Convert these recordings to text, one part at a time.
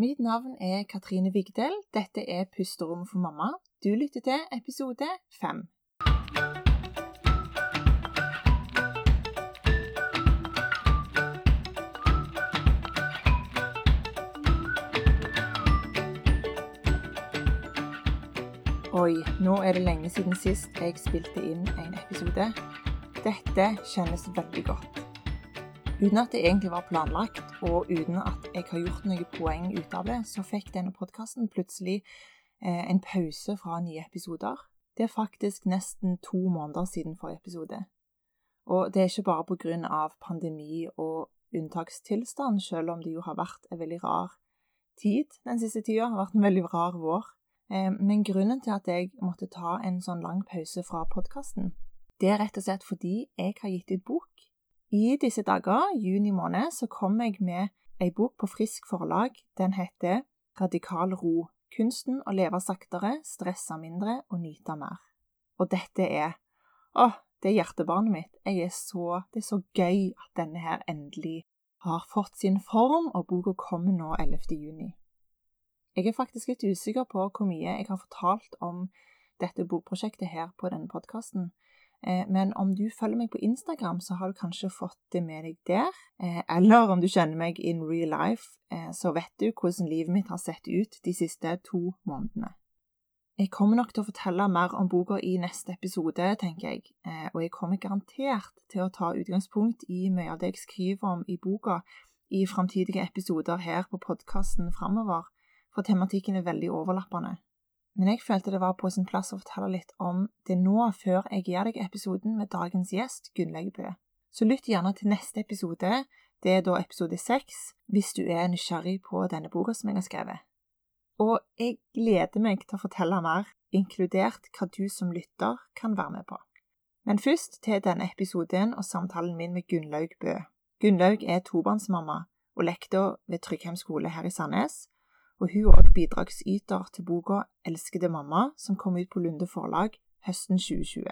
Mitt navn er Katrine Vigdel. Dette er Pusterommet for mamma. Du lytter til episode fem. Oi, nå er det lenge siden sist jeg spilte inn en episode. Dette kjennes veldig godt. Uten at det egentlig var planlagt, og uten at jeg har gjort noe poeng ut av det, så fikk denne podkasten plutselig eh, en pause fra nye episoder. Det er faktisk nesten to måneder siden forrige episode. Og det er ikke bare av pandemi og unntakstilstand, selv om det jo har vært en veldig rar tid den siste tida. Det har vært en veldig rar vår. Eh, men grunnen til at jeg måtte ta en sånn lang pause fra podkasten, det er rett og slett fordi jeg har gitt ut bok. I disse dager, juni måned, så kom jeg med ei bok på Frisk forlag. Den heter Radikal ro. Kunsten å leve saktere, stresse mindre og nyte mer. Og dette er Å, det er hjertebarnet mitt. Jeg er så, det er så gøy at denne her endelig har fått sin form, og boka kommer nå 11. juni. Jeg er faktisk litt usikker på hvor mye jeg har fortalt om dette bokprosjektet her på denne podkasten. Eh, men om du følger meg på Instagram, så har du kanskje fått det med deg der. Eh, eller om du kjenner meg in real life, eh, så vet du hvordan livet mitt har sett ut de siste to månedene. Jeg kommer nok til å fortelle mer om boka i neste episode, tenker jeg, og jeg kommer garantert til å ta utgangspunkt i mye av det jeg skriver om i boka i framtidige episoder her på podkasten framover for tematikken er veldig overlappende. Men jeg følte det var på sin plass å fortelle litt om det nå, før jeg gir deg episoden med dagens gjest, Gunnlaug Bø. Så lytt gjerne til neste episode, det er da episode seks, hvis du er nysgjerrig på denne boka som jeg har skrevet. Og jeg gleder meg til å fortelle mer, inkludert hva du som lytter kan være med på. Men først til denne episoden og samtalen min med Gunnlaug Bø. Gunnlaug er tobarnsmamma og lektor ved Tryggheim skole her i Sandnes, og hun er også bidragsyter til boka Elskede mamma, som kom ut på Lunde forlag høsten 2020.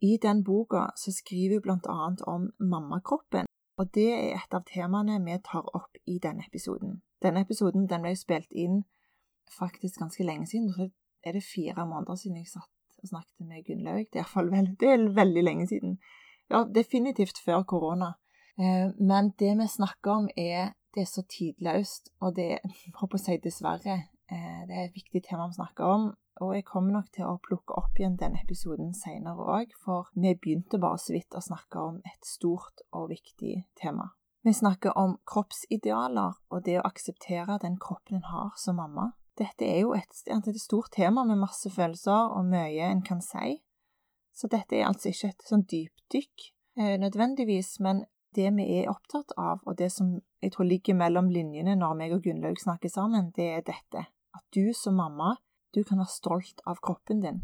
I den boka så skriver hun annet om mammakroppen, og det er et av temaene vi tar opp i denne episoden. Denne episoden den ble spilt inn faktisk ganske lenge siden. Så er det fire måneder siden jeg satt og snakket med Gunnlaug. Det er iallfall vel, det er veldig lenge siden. Ja, definitivt før korona. Eh, men det vi snakker om, er det er så tidløst, og det håper jeg dessverre. Eh, det er et viktig tema vi snakker om, og jeg kommer nok til å plukke opp igjen denne episoden senere òg, for vi begynte bare så vidt å snakke om et stort og viktig tema. Vi snakker om kroppsidealer og det å akseptere den kroppen en har som mamma. Dette er jo et, et stort tema med masse følelser og mye en kan si, så dette er altså ikke et sånn dypdykk eh, nødvendigvis, men det vi er opptatt av, og det som jeg tror ligger mellom linjene når meg og Gunnlaug snakker sammen, det er dette. At du som mamma, du kan være stolt av kroppen din.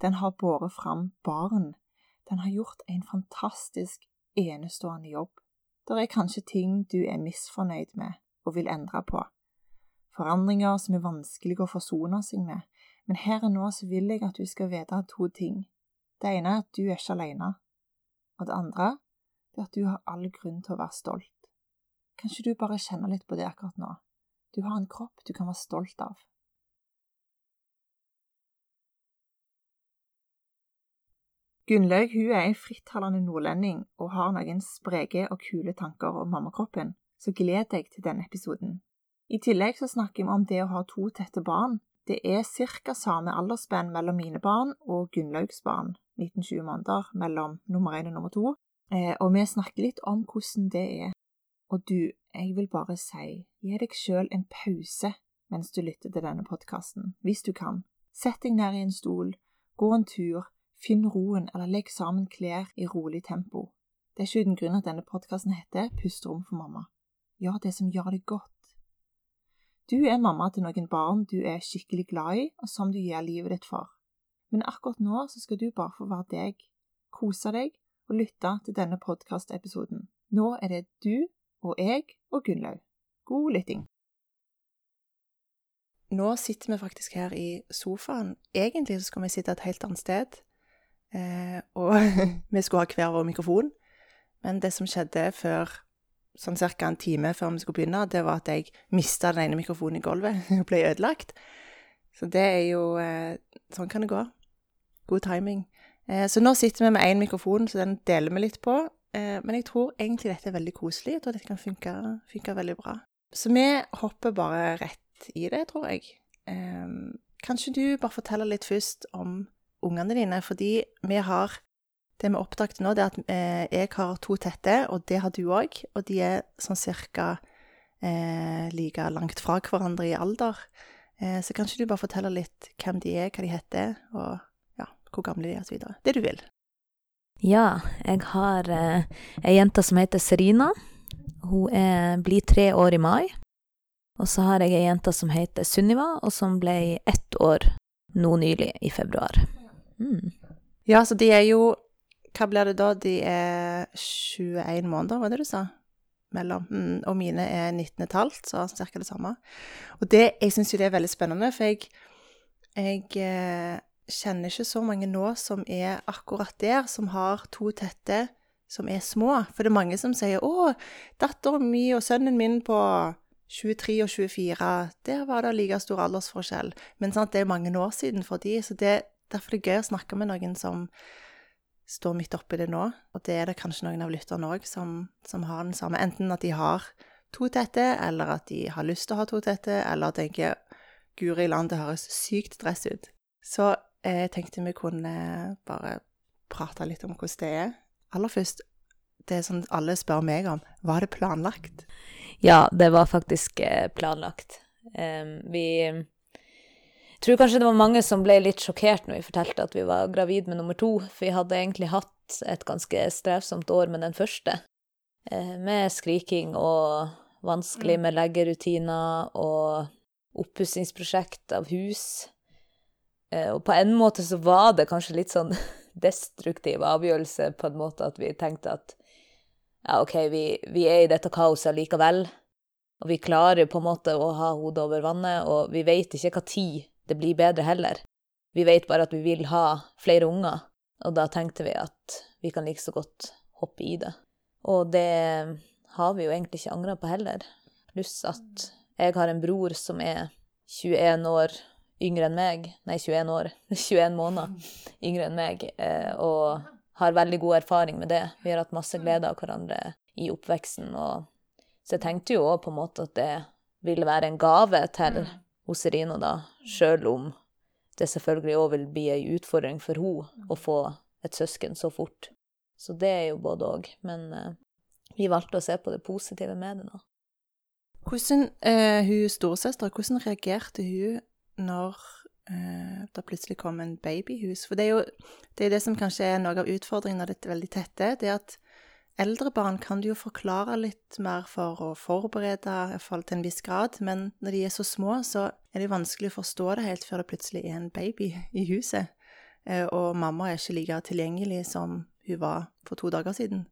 Den har båret fram barn. Den har gjort en fantastisk, enestående jobb. Det er kanskje ting du er misfornøyd med og vil endre på. Forandringer som er vanskelige å forsone seg med. Men her og nå så vil jeg at du skal vite to ting. Det ene er at du er ikke alene. Og det andre det er at du har all grunn til å være stolt. Kanskje du bare kjenner litt på det akkurat nå? Du har en kropp du kan være stolt av. Gunnlaug hun er en frittalende nordlending og har noen spreke og kule tanker om mammakroppen, så gled deg til denne episoden. I tillegg så snakker vi om det å ha to tette barn. Det er ca. samme aldersspenn mellom mine barn og Gunnlaugs barn, 1920 måneder mellom nummer én og nummer to, Eh, og vi snakker litt om hvordan det er. Og du, jeg vil bare si, gi deg sjøl en pause mens du lytter til denne podkasten, hvis du kan. Sett deg ned i en stol, gå en tur, finn roen eller legg sammen klær i rolig tempo. Det er ikke uten grunn at denne podkasten heter Pusterom for mamma. Gjør det som gjør deg godt. Du er mamma til noen barn du er skikkelig glad i, og som du gir livet ditt for. Men akkurat nå så skal du bare få være deg, kose deg og lytte til denne podkastepisoden. Nå er det du og jeg og Gunnlaug. God lytting. Nå sitter vi faktisk her i sofaen. Egentlig så skal vi sitte et helt annet sted. Eh, og vi skulle ha hver vår mikrofon. Men det som skjedde før sånn ca. en time før vi skulle begynne, det var at jeg mista den ene mikrofonen i gulvet. og ble ødelagt. Så det er jo eh, Sånn kan det gå. God timing. Eh, så nå sitter vi med én mikrofon, så den deler vi litt på. Eh, men jeg tror egentlig dette er veldig koselig. Jeg tror dette kan funke, funke veldig bra. Så vi hopper bare rett i det, tror jeg. Eh, kanskje du bare forteller litt først om ungene dine, fordi vi har det vi oppdaget nå, det er at eh, jeg har to tette, og det har du òg. Og de er sånn cirka like langt fra hverandre i alder. Så kanskje du bare forteller litt hvem de er, hva de heter, og hvor gamle de er, osv. Det du vil. Ja, jeg har eh, ei jente som heter Serina. Hun er, blir tre år i mai. Og så har jeg ei jente som heter Sunniva, og som ble ett år nå nylig, i februar. Mm. Ja, så de er jo hva blir det da? De er 21 måneder, var det du sa? Mellom. Mm, og mine er 19,5, så ca. det samme. Og det, jeg syns jo det er veldig spennende, for jeg, jeg eh, kjenner ikke så mange nå som er akkurat der, som har to tette som er små. For det er mange som sier 'Å, datteren min og sønnen min på 23 og 24, der var det like stor aldersforskjell.' Men sant, det er mange år siden for de, så det, derfor er det gøy å snakke med noen som står midt oppi det nå. Og det er det kanskje noen av lytterne òg som, som, har den samme. Enten at de har to tette, eller at de har lyst til å ha to tette, eller tenker Guri land, det høres sykt dress ut. Så jeg eh, tenkte vi kunne bare prate litt om hvordan det er. Aller først, det som alle spør meg om, var det planlagt? Ja, det var faktisk eh, planlagt. Vi vi tror kanskje det var mange som ble litt sjokkert når vi fortalte at vi var gravid med nummer to, for vi hadde egentlig hatt et ganske strevsomt år med den første. Eh, med skriking og vanskelig mm. med leggerutiner og oppussingsprosjekt av hus. Eh, og på en måte så var det kanskje litt sånn destruktiv avgjørelse, på en måte at vi tenkte at ja, OK, vi, vi er i dette kaoset likevel. Og vi klarer på en måte å ha hodet over vannet, og vi vet ikke hva tid det blir bedre heller. Vi vet bare at vi vil ha flere unger, og da tenkte vi at vi kan like så godt hoppe i det. Og det har vi jo egentlig ikke angra på heller. Pluss at jeg har en bror som er 21 år yngre enn meg. Nei, 21 år. 21 måneder yngre enn meg. Eh, og har veldig god erfaring med det. Vi har hatt masse glede av hverandre i oppveksten. Og så jeg tenkte jo òg på en måte at det ville være en gave til hos Serina, da, sjøl om det selvfølgelig òg vil bli ei utfordring for henne å få et søsken så fort. Så det er jo både òg. Men uh, vi valgte å se på det positive med det nå. Hvordan eh, hun storesøstera, hvordan reagerte hun når eh, det plutselig kom en babyhus? For det er jo det, er det som kanskje er noe av utfordringen når det er veldig tette, det er at Eldre barn kan du jo forklare litt mer for å forberede, i forhold til en viss grad, men når de er så små, så er det vanskelig å forstå det helt før det plutselig er en baby i huset. Eh, og mamma er ikke like tilgjengelig som hun var for to dager siden.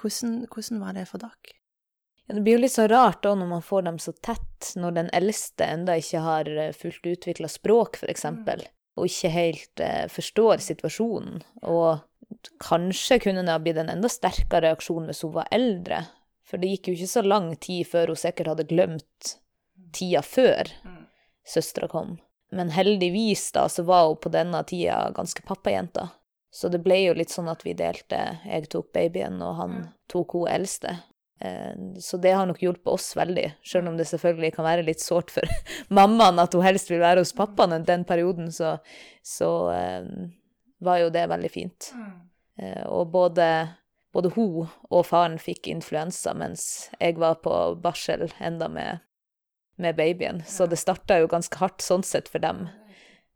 Hvordan, hvordan var det for dere? Ja, det blir jo litt så rart da når man får dem så tett, når den eldste enda ikke har eh, fullt utvikla språk, f.eks., mm. og ikke helt eh, forstår situasjonen. Og kanskje kunne det ha blitt en enda sterkere reaksjon hvis hun var eldre. For det gikk jo ikke så lang tid før hun sikkert hadde glemt tida før søstera kom. Men heldigvis da, så var hun på denne tida ganske pappajenta. Så det ble jo litt sånn at vi delte. Jeg tok babyen, og han tok hun eldste. Eh, så det har nok hjulpet oss veldig, selv om det selvfølgelig kan være litt sårt for mammaen at hun helst vil være hos pappaen den perioden, så, så eh, var jo det veldig fint. Mm. Eh, og både, både hun og faren fikk influensa mens jeg var på barsel enda med, med babyen, så det starta jo ganske hardt sånn sett for dem.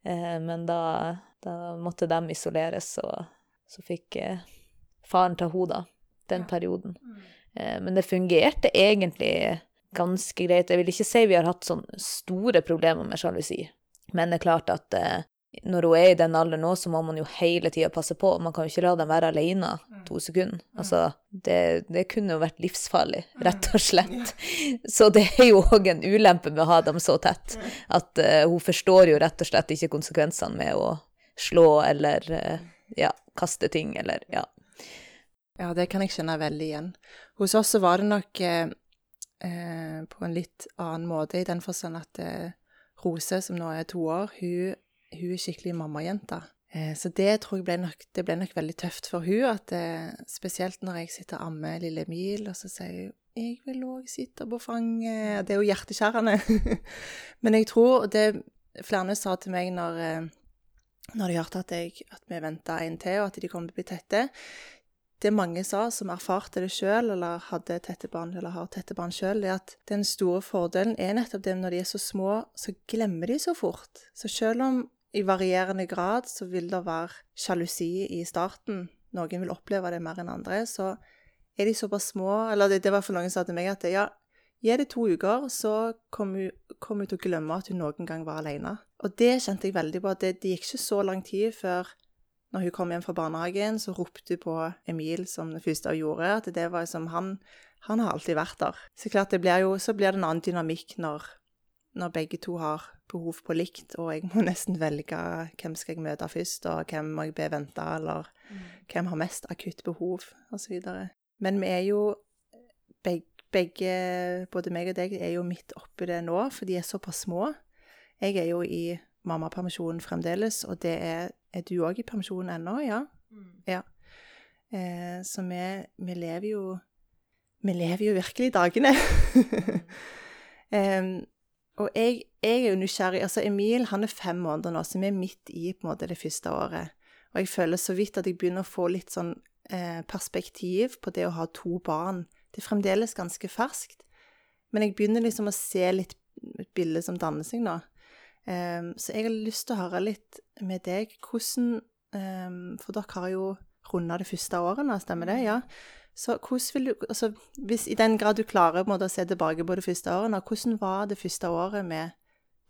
Men da, da måtte de isoleres, og så fikk faren ta henne, den perioden. Mm. Men det fungerte egentlig ganske greit. Jeg vil ikke si vi har hatt sånne store problemer med sjalusi, men det er klart at når hun er i den alderen nå, så må man jo hele tida passe på. Man kan jo ikke la dem være alene mm. to sekunder. Mm. Altså, det, det, kunne jo vært livsfarlig, mm. rett og slett. Så det er jo òg en ulempe med å ha dem så tett. At uh, hun forstår jo rett og slett ikke konsekvensene med å slå eller uh, ja, kaste ting eller ja. Ja, det kan jeg kjenne veldig igjen. Hos oss så var det nok eh, eh, på en litt annen måte, i den forstand at eh, Rose, som nå er to år, hun, hun er skikkelig mammajente. Eh, så det tror jeg ble nok, det ble nok veldig tøft for hun, at eh, spesielt når jeg sitter og ammer lille Emil, og så sier hun 'jeg vil òg sitte på fanget'. Det er jo hjerteskjærende. Men jeg tror det flere sa til meg når, eh, når de hørte at, jeg, at vi venta en til, og at de kom til å bli tette det mange sa, som erfarte det sjøl, eller hadde tette barn, eller har tette barn sjøl, er at den store fordelen er nettopp det når de er så små, så glemmer de så fort. Så sjøl om i varierende grad så vil det være sjalusi i starten, noen vil oppleve det mer enn andre, så er de såpass små Eller det, det var for noen som sa til meg at ja, gi det to uker, så kommer hun, til å glemme at hun noen gang var alene. Og det kjente jeg veldig på. Det, det gikk ikke så lang tid før når hun kom hjem fra barnehagen, så ropte hun på Emil som det første hun gjorde. At det var som han, han har alltid vært der. Så klart det blir jo, så blir det en annen dynamikk når, når begge to har behov på likt, og jeg må nesten velge hvem skal jeg møte først, og hvem må jeg be vente, eller mm. hvem har mest akutt behov, osv. Men vi er jo begge, begge, både meg og deg, er jo midt oppi det nå, for de er såpass små. Jeg er jo i mammapermisjon fremdeles, og det er er du òg i permisjon ennå? Ja. Mm. ja. Eh, så vi, vi, lever jo Vi lever jo virkelig dagene. eh, og jeg, jeg, er jo nysgjerrig Altså, Emil han er fem måneder nå, så vi er midt i på en måte det første året. Og jeg føler så vidt at jeg begynner å få litt sånn eh, perspektiv på det å ha to barn. Det er fremdeles ganske ferskt, men jeg begynner liksom å se litt et bilde som danner seg nå. Um, så jeg har lyst til å høre litt med deg hvordan um, For dere har jo runda de første årene, stemmer det? Ja. Så hvordan vil du altså, hvis, I den grad du klarer måte, å se tilbake på de første årene, hvordan var det første året med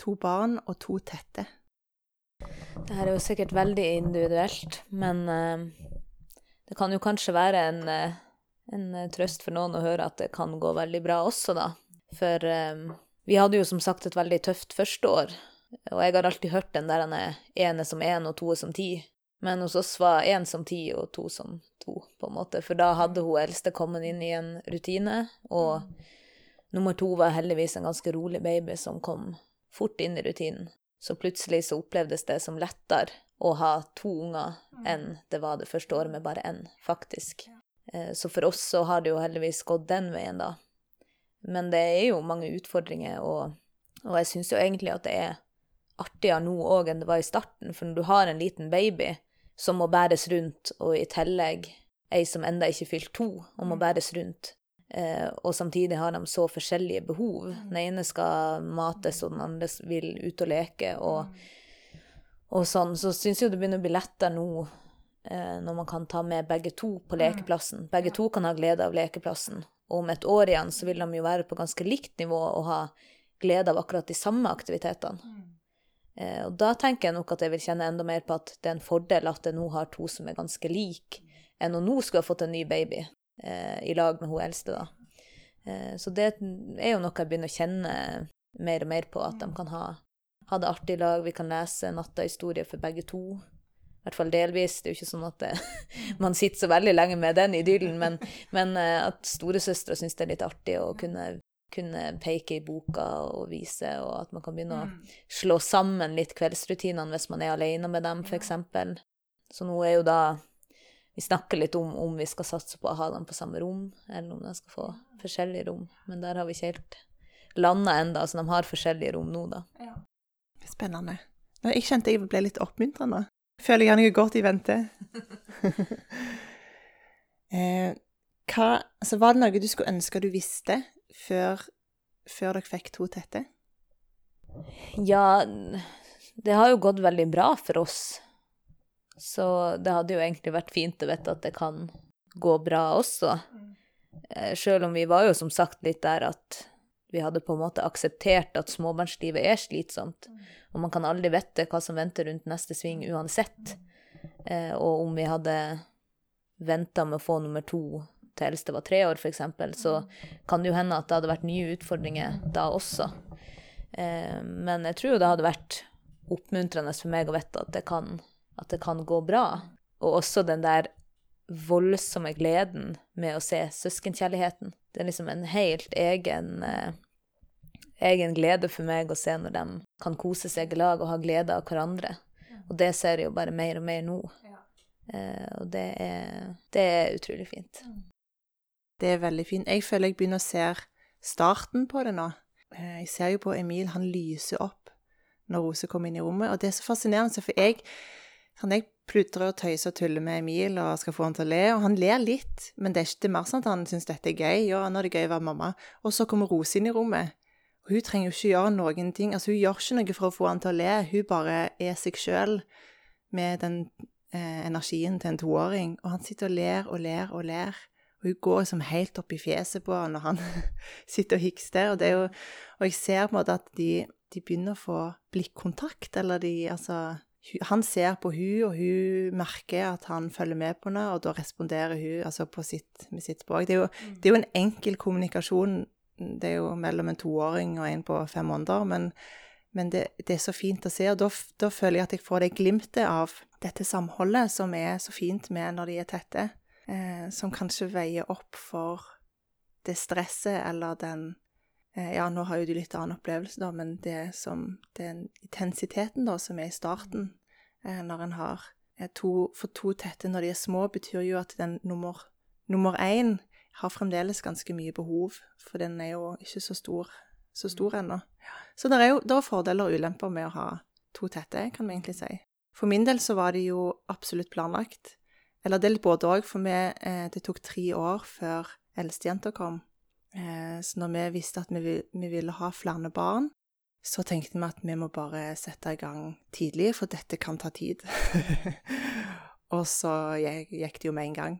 to barn og to tette? Det her er jo sikkert veldig individuelt, men uh, det kan jo kanskje være en, uh, en, trøst for noen å høre at det kan gå veldig bra også, da. For um, vi hadde jo som sagt et veldig tøft første år. Og jeg har alltid hørt den der ene som én og to som ti. Men hos oss var én som ti og to som to, på en måte. For da hadde hun eldste kommet inn i en rutine, og nummer to var heldigvis en ganske rolig baby som kom fort inn i rutinen. Så plutselig så opplevdes det som lettere å ha to unger enn det var det første året med bare én, faktisk. Eh, så for oss så har det jo heldigvis gått den veien, da. Men det er jo mange utfordringer, og, og jeg syns jo egentlig at det er artigere nå òg enn det var i starten, for når du har en liten baby som må bæres rundt, og i tillegg ei som enda ikke fylt to, og må mm. bæres rundt, eh, og samtidig har de så forskjellige behov mm. Den ene skal mates, og den andre vil ut og leke, og, mm. og sånn, så syns jeg det begynner å bli lettere nå eh, når man kan ta med begge to på lekeplassen. Begge to kan ha glede av lekeplassen. Og om et år igjen så vil de jo være på ganske likt nivå og ha glede av akkurat de samme aktivitetene. Eh, og da tenker jeg nok at jeg vil kjenne enda mer på at det er en fordel at jeg nå har to som er ganske like, enn å nå skulle ha fått en ny baby eh, i lag med hun eldste, da. Eh, så det er jo noe jeg begynner å kjenne mer og mer på, at de kan ha, ha det artig i lag. Vi kan lese natta-historier for begge to. I hvert fall delvis. Det er jo ikke sånn at det, man sitter så veldig lenge med den idyllen, men, men eh, at storesøstera syns det er litt artig å kunne kunne peke i boka og vise, og at man kan begynne mm. å slå sammen litt kveldsrutinene hvis man er alene med dem, f.eks. Så nå er jo da Vi snakker litt om om vi skal satse på å ha dem på samme rom, eller om de skal få forskjellige rom. Men der har vi ikke helt landa enda, så de har forskjellige rom nå, da. Ja. Spennende. Jeg kjente jeg ble litt oppmuntrende. Føler gjerne jeg godt i vente. eh, hva, altså, var det noe du skulle ønske du visste før, før dere fikk to tette? Ja, det har jo gått veldig bra for oss. Så det hadde jo egentlig vært fint å vite at det kan gå bra også. Eh, Sjøl om vi var jo som sagt litt der at vi hadde på en måte akseptert at småbarnslivet er slitsomt. Og man kan aldri vite hva som venter rundt neste sving uansett. Eh, og om vi hadde venta med å få nummer to til eldste var tre år, f.eks., så kan det jo hende at det hadde vært nye utfordringer da også. Eh, men jeg tror jo det hadde vært oppmuntrende for meg å vite at det kan, at det kan gå bra. Og også den der voldsomme gleden med å se søskenkjærligheten. Det er liksom en helt egen, eh, egen glede for meg å se når de kan kose seg i lag og ha glede av hverandre. Og det ser jeg jo bare mer og mer nå. Eh, og det er, det er utrolig fint. Det er veldig fint. Jeg føler jeg begynner å se starten på det nå. Eh, jeg ser jo på Emil, han lyser opp når Rose kommer inn i rommet, og det er så fascinerende, for jeg jeg plutrer og tøyser og tuller med Emil og skal få han til å le, og han ler litt, men det er ikke det mer sånn at han syns dette er gøy. Ja, nå er det gøy å være mamma. Og så kommer Rose inn i rommet, og hun trenger jo ikke gjøre noen ting. Altså, hun gjør ikke noe for å få han til å le, hun bare er seg sjøl med den eh, energien til en toåring, og han sitter og ler og ler og ler. Og hun går liksom helt opp i fjeset på han når han sitter og hikster. Og, jo, og jeg ser på en måte at de, de begynner å få blikkontakt, eller de Altså han ser på hun, og hun merker at han følger med på henne, og da responderer hun altså på sitt, med sitt språk. Det er, jo, mm. det er, jo, en enkel kommunikasjon. Det er jo mellom en toåring og en på fem måneder, men, men det, det, er så fint å se. Og da, da, føler jeg at jeg får det glimtet av dette samholdet som er så fint med når de er tette, eh, som kanskje veier opp for det stresset eller den Eh, ja, nå har jo du litt annen opplevelse, da, men det som den intensiteten da, som er i starten, eh, når en har eh, to For to tette når de er små, betyr jo at den nummer, nummer én har fremdeles ganske mye behov, for den er jo ikke så stor, så stor mm. ennå. Så det er jo det er fordeler og ulemper med å ha to tette, kan vi egentlig si. For min del så var det jo absolutt planlagt. Eller det er litt både òg, for vi, det tok tre år før eldstejenta kom. Eh, så når vi visste at vi, vi ville ha flere barn, så tenkte vi at vi må bare sette i gang tidlig, for dette kan ta tid. og så gikk det jo med en gang.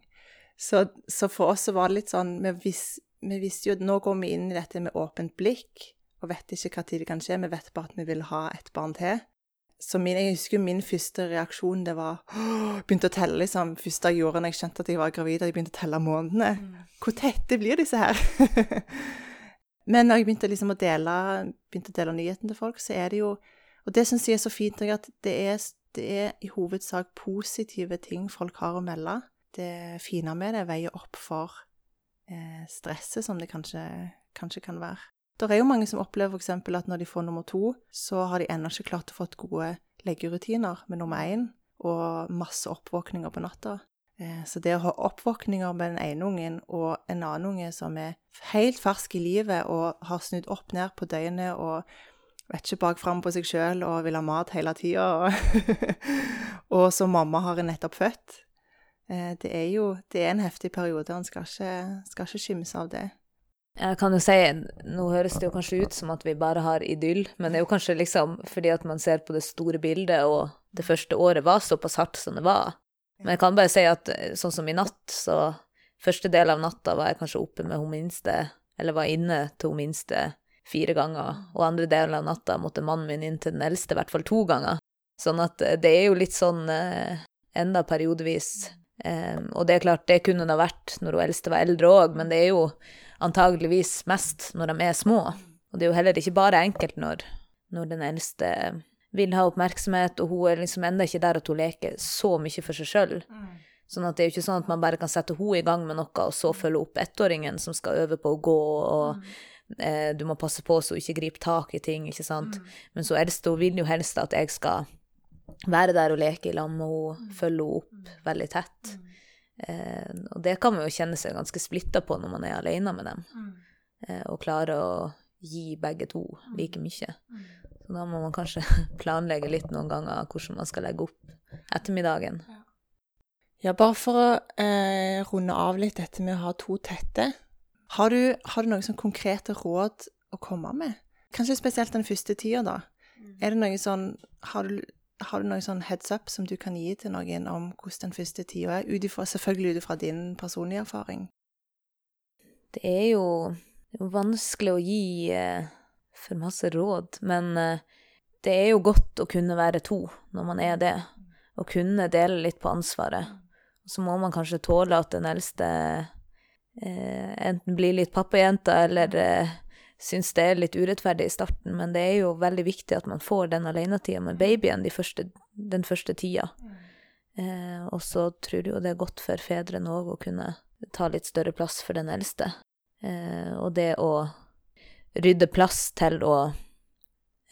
Så, så, for oss så var det litt sånn vi, vis, vi, visste jo at nå går vi inn i dette med åpent blikk og vet ikke hva tid det kan skje. Vi vet bare at vi vil ha et barn til. Så min, jeg husker min første reaksjon det var Begynte å telle, liksom. Første jeg gjorde når jeg skjønte at jeg var gravid, at jeg begynte å telle månedene. Mm. Hvor tette blir disse her? Men når jeg begynte liksom å dele, begynte å dele nyheten til folk, så er det jo Og det syns jeg er så fint, at det er, det er i hovedsak positive ting folk har å melde. Det fine med det veier opp for eh, stresset som det kanskje, kanskje kan være. Det er jo mange som opplever f.eks. at når de får nummer to, så har de ennå ikke klart å få gode leggerutiner med nummer én, og masse oppvåkninger på natta. Eh, så det å ha oppvåkninger med den ene ungen og en annen unge som er helt fersk i livet og har snudd opp ned på døgnet og vet ikke bak fram på seg sjøl og vil ha mat hele tida, og, og som mamma har nettopp født eh, Det er jo det er en heftig periode. Han skal ikke, skal ikke skimse av det. Jeg kan jo si, Nå høres det jo kanskje ut som at vi bare har idyll, men det er jo kanskje liksom fordi at man ser på det store bildet, og det første året var såpass hardt som det var. Men jeg kan bare si at eh, sånn som i natt, så første del av natta var jeg kanskje oppe med hun minste, eller var inne til hun minste fire ganger, og andre delen av natta måtte mannen min inn til den eldste i hvert fall to ganger. Sånn at eh, det er jo litt sånn eh, enda periodevis. Eh, og det er klart, det kunne det ha vært når hun eldste var eldre òg, men det er jo antageligvis mest når de er små. Og det er jo heller ikke bare enkelt når, når den eldste vil ha oppmerksomhet, og hun er liksom ennå ikke der at hun leker så mye for seg sjøl. Mm. Sånn at det er jo ikke sånn at man bare kan sette henne i gang med noe, og så følge opp ettåringen som skal øve på å gå, og mm. eh, du må passe på så hun ikke griper tak i ting, ikke sant. Mm. Men så eldste hun vil jo helst at jeg skal være der og leke i lag med henne, mm. følge henne opp mm. veldig tett. Mm. Eh, og det kan man jo kjenne seg ganske splitta på når man er alene med dem, mm. eh, og klare å gi begge to mm. like mye. Mm. Så da må man kanskje planlegge litt noen ganger hvordan man skal legge opp ettermiddagen. Ja, ja bare for å eh, runde av litt dette med å ha to tette. Har du, har du noen sånn konkrete råd å komme med? Kanskje spesielt den første tida, da. Mm. Er det noe sånn Har du har du noen sånn heads up som du kan gi til noen om hvordan den første tida er, utifra, selvfølgelig ut ifra din personlige erfaring? Det er jo, vanskelig å gi eh, for masse råd, men eh, det er jo godt å kunne være to når man er det, og kunne dele litt på ansvaret. Så må man kanskje tåle at den eldste eh, enten blir litt pappajenta eller eh, syns det er litt urettferdig i starten, men det er jo veldig viktig at man får den alenetida med babyen de første, den første tida. Eh, og så tror jeg jo det er godt for fedrene òg å kunne ta litt større plass for den eldste. Eh, og det å rydde plass til å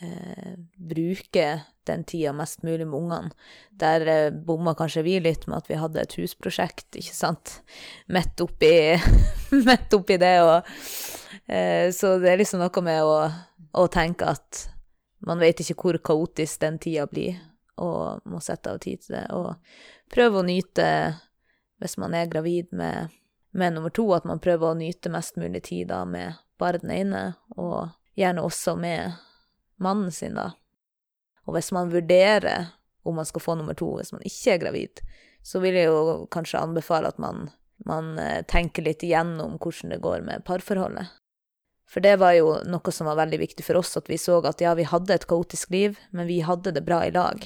eh, bruke den tida mest mulig med ungene. Der eh, bomma kanskje vi litt med at vi hadde et husprosjekt, ikke sant, midt oppi, midt oppi det. Og, så det er liksom noe med å, å tenke at man vet ikke hvor kaotisk den tida blir, og må sette av tid til det. Og prøve å nyte, hvis man er gravid med, med nummer to, at man prøver å nyte mest mulig tid da med bare den ene, og gjerne også med mannen sin, da. Og hvis man vurderer om man skal få nummer to hvis man ikke er gravid, så vil jeg jo kanskje anbefale at man, man eh, tenker litt igjennom hvordan det går med parforholdet. For det var jo noe som var veldig viktig for oss, at vi så at ja, vi hadde et kaotisk liv, men vi hadde det bra i lag.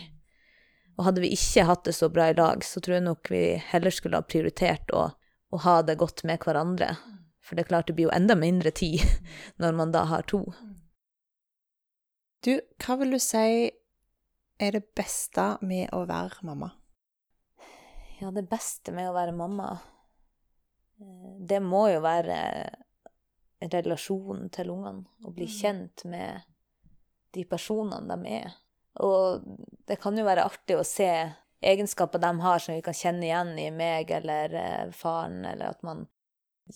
Og hadde vi ikke hatt det så bra i lag, så tror jeg nok vi heller skulle ha prioritert å, å ha det godt med hverandre. For det er klart det blir jo enda mindre tid når man da har to. Du, hva vil du si er det beste med å være mamma? Ja, det beste med å være mamma, eh, det må jo være relasjonen til ungene. og bli mm. kjent med de personene de er. Og det kan jo være artig å se egenskaper de har som vi kan kjenne igjen i meg eller eh, faren, eller at man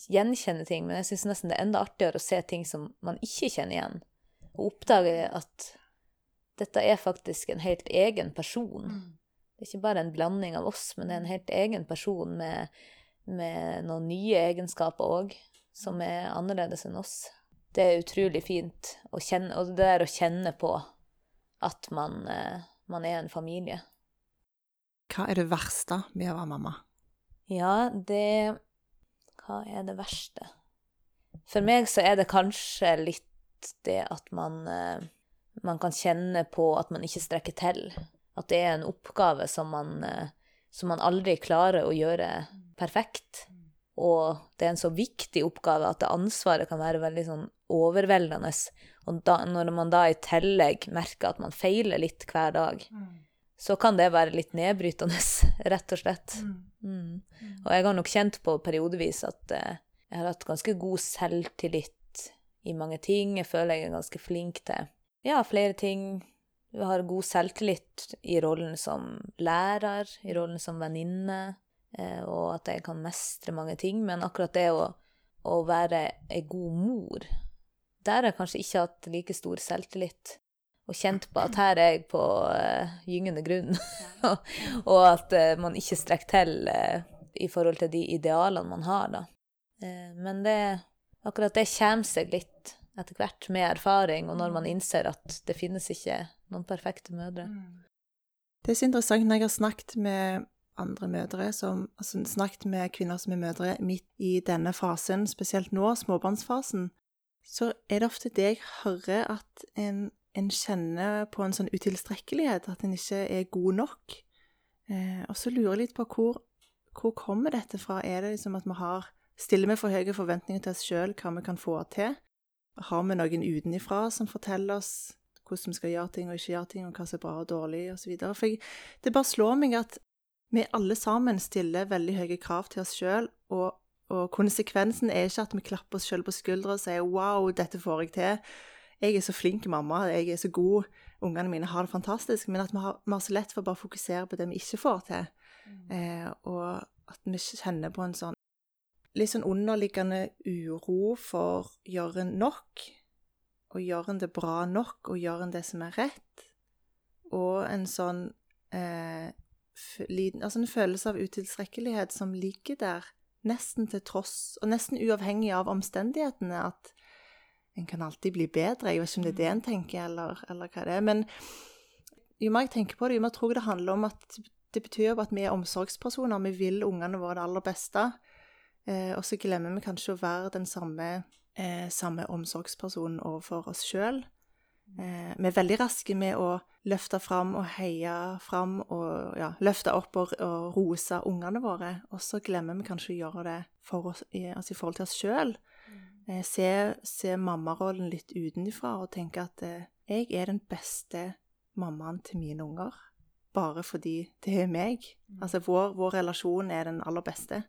gjenkjenner ting. Men jeg syns nesten det er enda artigere å se ting som man ikke kjenner igjen, og oppdage at dette er faktisk en helt egen person. Mm. Det er ikke bare en blanding av oss, men det er en helt egen person med, med noen nye egenskaper òg, som er annerledes enn oss. Det er utrolig fint å kjenne, og det der å kjenne på at man, eh, man er en familie. Hva er det verste med å være mamma? Ja, det Hva er det verste? For meg så er det kanskje litt det at man eh, man kan kjenne på at man ikke strekker til. At det er en oppgave som man, eh, som man aldri klarer å gjøre perfekt. Og det er en så viktig oppgave at det ansvaret kan være veldig sånn overveldende. Og da, når man da i tillegg merker at man feiler litt hver dag, så kan det være litt nedbrytende, rett og slett. Mm. Og jeg har nok kjent på periodevis at eh, jeg har hatt ganske god selvtillit i mange ting. Jeg føler jeg er ganske flink til ja, flere ting. Jeg har god selvtillit i rollen som lærer, i rollen som venninne, og at jeg kan mestre mange ting. Men akkurat det å, å være ei god mor, der har jeg kanskje ikke hatt like stor selvtillit. Og kjent på at her er jeg på uh, gyngende grunn, og at uh, man ikke strekker til uh, i forhold til de idealene man har, da. men det, akkurat det kommer seg litt etter hvert med erfaring, og når man mm. innser at det finnes ikke noen perfekte mødre. Mm. Det er så interessant når jeg har snakket med andre mødre, som, altså snakket med kvinner som er mødre midt i denne fasen, spesielt nå, småbarnsfasen, så er det ofte det jeg hører, at en, en kjenner på en sånn utilstrekkelighet, at en ikke er god nok. Eh, og så lurer jeg litt på hvor, hvor kommer dette fra? Er det liksom at vi har Stiller vi for høye forventninger til oss sjøl hva vi kan få til? Har vi noen utenifra som forteller oss hvordan vi skal gjøre ting og ikke gjøre ting, og hva som er bra og dårlig, osv. For jeg, det bare slår meg at vi alle sammen stiller veldig høye krav til oss sjøl, og, og, konsekvensen er ikke at vi klapper oss sjøl på skuldra og sier 'wow, dette får jeg til'. Jeg er så flink mamma, jeg er så god, ungene mine har det fantastisk. Men at vi har, vi har så lett for å bare fokusere på det vi ikke får til. Mm. Eh, og at vi kjenner på en sånn litt sånn underliggende uro for gjør en nok? Og gjør en det bra nok? Og gjør en det som er rett? Og en sånn eh, altså en følelse av utilstrekkelighet som ligger der, nesten til tross, og nesten uavhengig av omstendighetene, at en kan alltid bli bedre. Jeg vet ikke om det er det en tenker, eller, eller hva det er. Men jo mer jeg tenker på det, jo mer tror jeg det handler om at det betyr at vi er omsorgspersoner. Vi vil ungene våre det aller beste. Eh, og så glemmer vi kanskje å være den samme, eh, samme omsorgspersonen overfor oss sjøl. Eh, vi er veldig raske med å løfte fram og heie fram og ja, løfte opp og, og rose ungene våre. Og så glemmer vi kanskje å gjøre det for oss, i, altså i forhold til oss sjøl. Mm. Eh, se, se mammarollen litt utenfra og tenke at eh, jeg er den beste mammaen til mine unger. bare fordi det er meg. Altså vår, vår relasjon er den aller beste.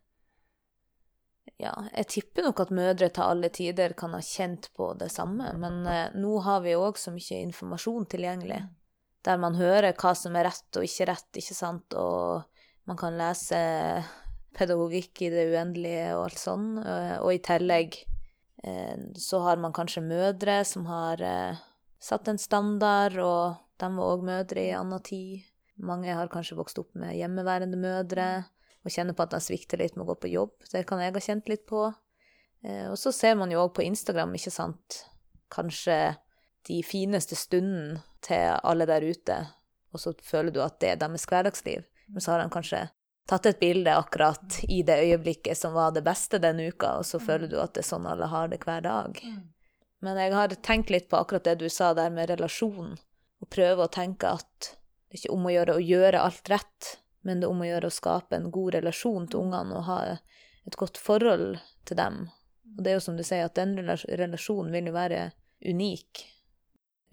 Ja, jeg tipper nok at mødre til alle tider kan ha kjent på det samme, men eh, nå har vi òg så mye informasjon tilgjengelig, der man hører hva som er rett og ikke rett, ikke sant, og man kan lese pedagogikk i det uendelige og alt sånn, eh, og i tillegg eh, så har man kanskje mødre som har eh, satt en standard, og de var òg mødre i annen tid. Mange har kanskje vokst opp med hjemmeværende mødre og kjenner på at de svikter litt med å gå på jobb. Det kan jeg ha kjent litt på. Og så ser man jo òg på Instagram, ikke sant, kanskje de fineste stundene til alle der ute, og så føler du at det er deres hverdagsliv. Men så har de kanskje tatt et bilde akkurat i det øyeblikket som var det beste den uka, og så føler du at det er sånn alle har det hver dag. Men jeg har tenkt litt på akkurat det du sa der med relasjon, og prøve å tenke at det er ikke om å gjøre å gjøre alt rett, men det er om å gjøre å skape en god relasjon til ungene og ha et godt forhold til dem. Og det er jo som du sier, at den relasjonen vil jo være unik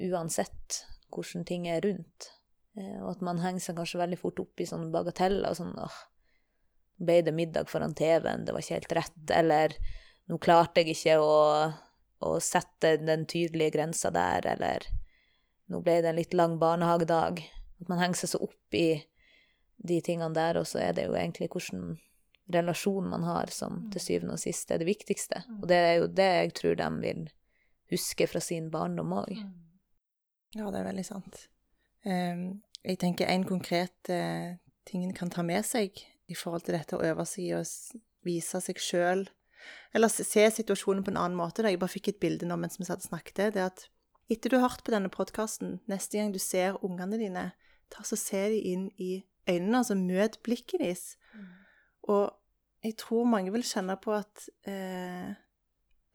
uansett hvordan ting er rundt. Eh, og at man henger seg kanskje veldig fort opp i sånne bagateller. sånn, åh, ble det middag foran TV-en, det var ikke helt rett, eller nå klarte jeg ikke å, å sette den tydelige grensa der, eller nå ble det en litt lang barnehagedag. At man henger seg så opp i de tingene der, og så er det jo egentlig hvordan relasjon man har, som til syvende og sist er det viktigste. Og det er jo det jeg tror de vil huske fra sin barndom òg. Ja, det er veldig sant. Um, jeg tenker en konkret uh, ting en kan ta med seg i forhold til dette å øve seg i å vise seg sjøl Eller se situasjonen på en annen måte. Da. Jeg bare fikk et bilde nå mens vi satt og snakket. Det at etter du har hørt på denne podkasten, neste gang du ser ungene dine, ta så se de inn i øynene, altså møt blikket deres. Mm. Og jeg tror mange vil kjenne på at eh,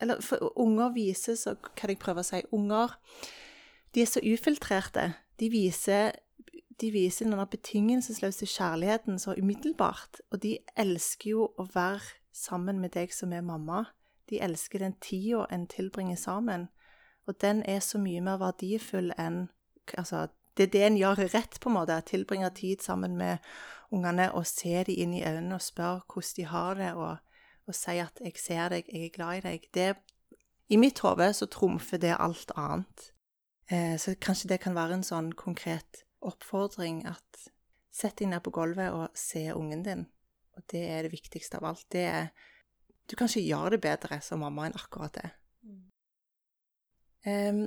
Eller for unger viser så kan jeg prøve å si? Unger de er så ufiltrerte. De viser, de viser denne betingelsesløse kjærligheten så umiddelbart. Og de elsker jo å være sammen med deg som er mamma. De elsker den tida en tilbringer sammen. Og den er så mye mer verdifull enn altså, det er det en gjør rett, på en måte. Tilbringer tid sammen med ungene og ser dem inn i øynene og spør hvordan de har det, og, og sier at 'jeg ser deg, jeg er glad i deg'. Det, I mitt hode så trumfer det alt annet. Eh, så kanskje det kan være en sånn konkret oppfordring at sett deg ned på gulvet og se ungen din. Og det er det viktigste av alt. Det er Du kan ikke gjøre det bedre som mamma enn akkurat det. Um,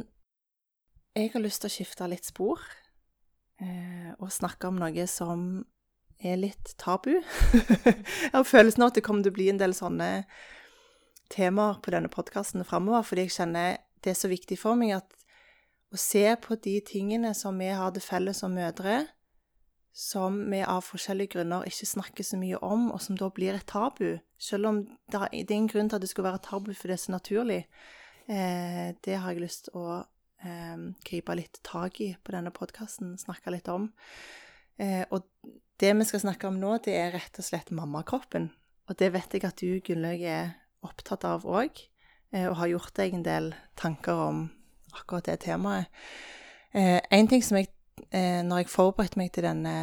jeg har lyst til å skifte litt spor uh, og snakke om noe som er litt tabu. jeg har følelsen av at det kommer til å bli en del sånne temaer på denne podkasten framover, fordi jeg kjenner det er så viktig for meg at å se på de tingene som vi har til felles som mødre, som vi av forskjellige grunner ikke snakker så mye om, og som da blir et tabu, selv om det er en grunn til at det skulle være et tabu, for det er så naturlig. Eh, det har jeg lyst til å eh, gripe litt tak i på denne podkasten, snakke litt om. Eh, og det vi skal snakke om nå, det er rett og slett mammakroppen. Og det vet jeg at du, Gunnlaug, er opptatt av òg, eh, og har gjort deg en del tanker om akkurat det temaet. Eh, en ting som jeg, eh, når jeg forberedte meg til denne,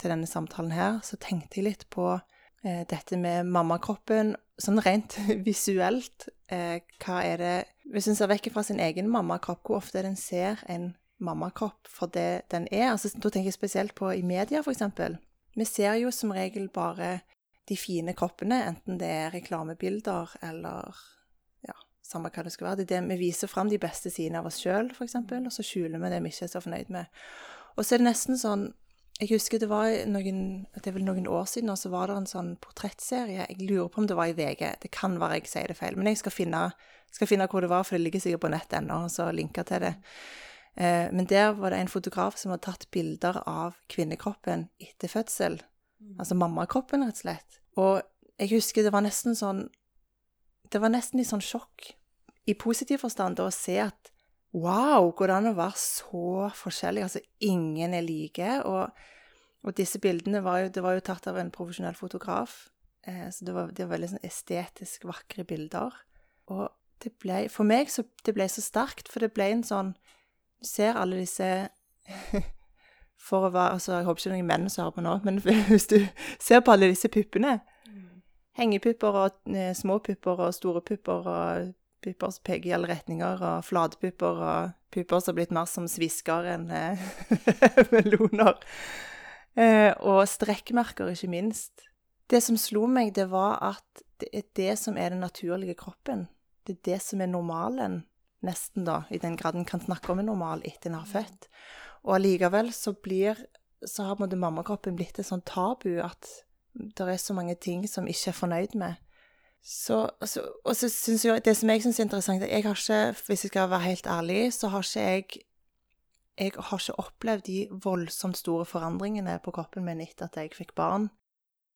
til denne, samtalen her, så tenkte jeg litt på eh, dette med mammakroppen sånn rent visuelt. hva er det hvis en ser vekk fra sin egen mammakropp, hvor ofte den ser en mammakropp for det den er. Altså, da tenker jeg spesielt på i media, f.eks. Vi ser jo som regel bare de fine kroppene, enten det er reklamebilder eller samme hva det skal være. Det er det vi viser fram de beste sidene av oss sjøl, f.eks., og så skjuler vi det vi ikke er så fornøyd med. Og så er det nesten sånn Jeg husker det var noen, det er vel noen år siden, og så var det en sånn portrettserie. Jeg lurer på om det var i VG. Det kan være jeg sier det feil, men jeg skal finne skal finne hvor det var, for det ligger sikkert på nett ennå, og så linke til det. Eh, men der var det en fotograf som hadde tatt bilder av kvinnekroppen etter fødsel. Mm. Altså mammakroppen, rett og slett. Og jeg husker det var nesten sånn Det var nesten litt sånn sjokk, i positiv forstand, å se at wow, går det an å være så forskjellig? Altså, ingen er like. Og, og disse bildene var jo, det var jo tatt av en profesjonell fotograf, eh, så det var, det var veldig sånn estetisk vakre bilder. Og det ble For meg så det ble så sterkt, for det ble en sånn Du ser alle disse for å være altså Jeg håper ikke noen menn som hører på nå, men hvis du ser på alle disse puppene Hengepupper og eh, små pupper og store pupper og pupper som peker i alle retninger, og flatpupper og pupper som har blitt mer som svisker enn eh, meloner. Eh, og strekkmerker, ikke minst. Det som slo meg, det var at det er det som er den naturlige kroppen. Det er det som er normalen, nesten, da, i den grad en kan snakke om en normal etter en har født. Og allikevel så blir så har mammakroppen blitt et sånt tabu at det er så mange ting som ikke er fornøyd med. Så, så, og så syns jeg Det som jeg syns er interessant, er jeg har ikke, hvis jeg skal være helt ærlig, så har ikke jeg Jeg har ikke opplevd de voldsomt store forandringene på kroppen min etter at jeg fikk barn.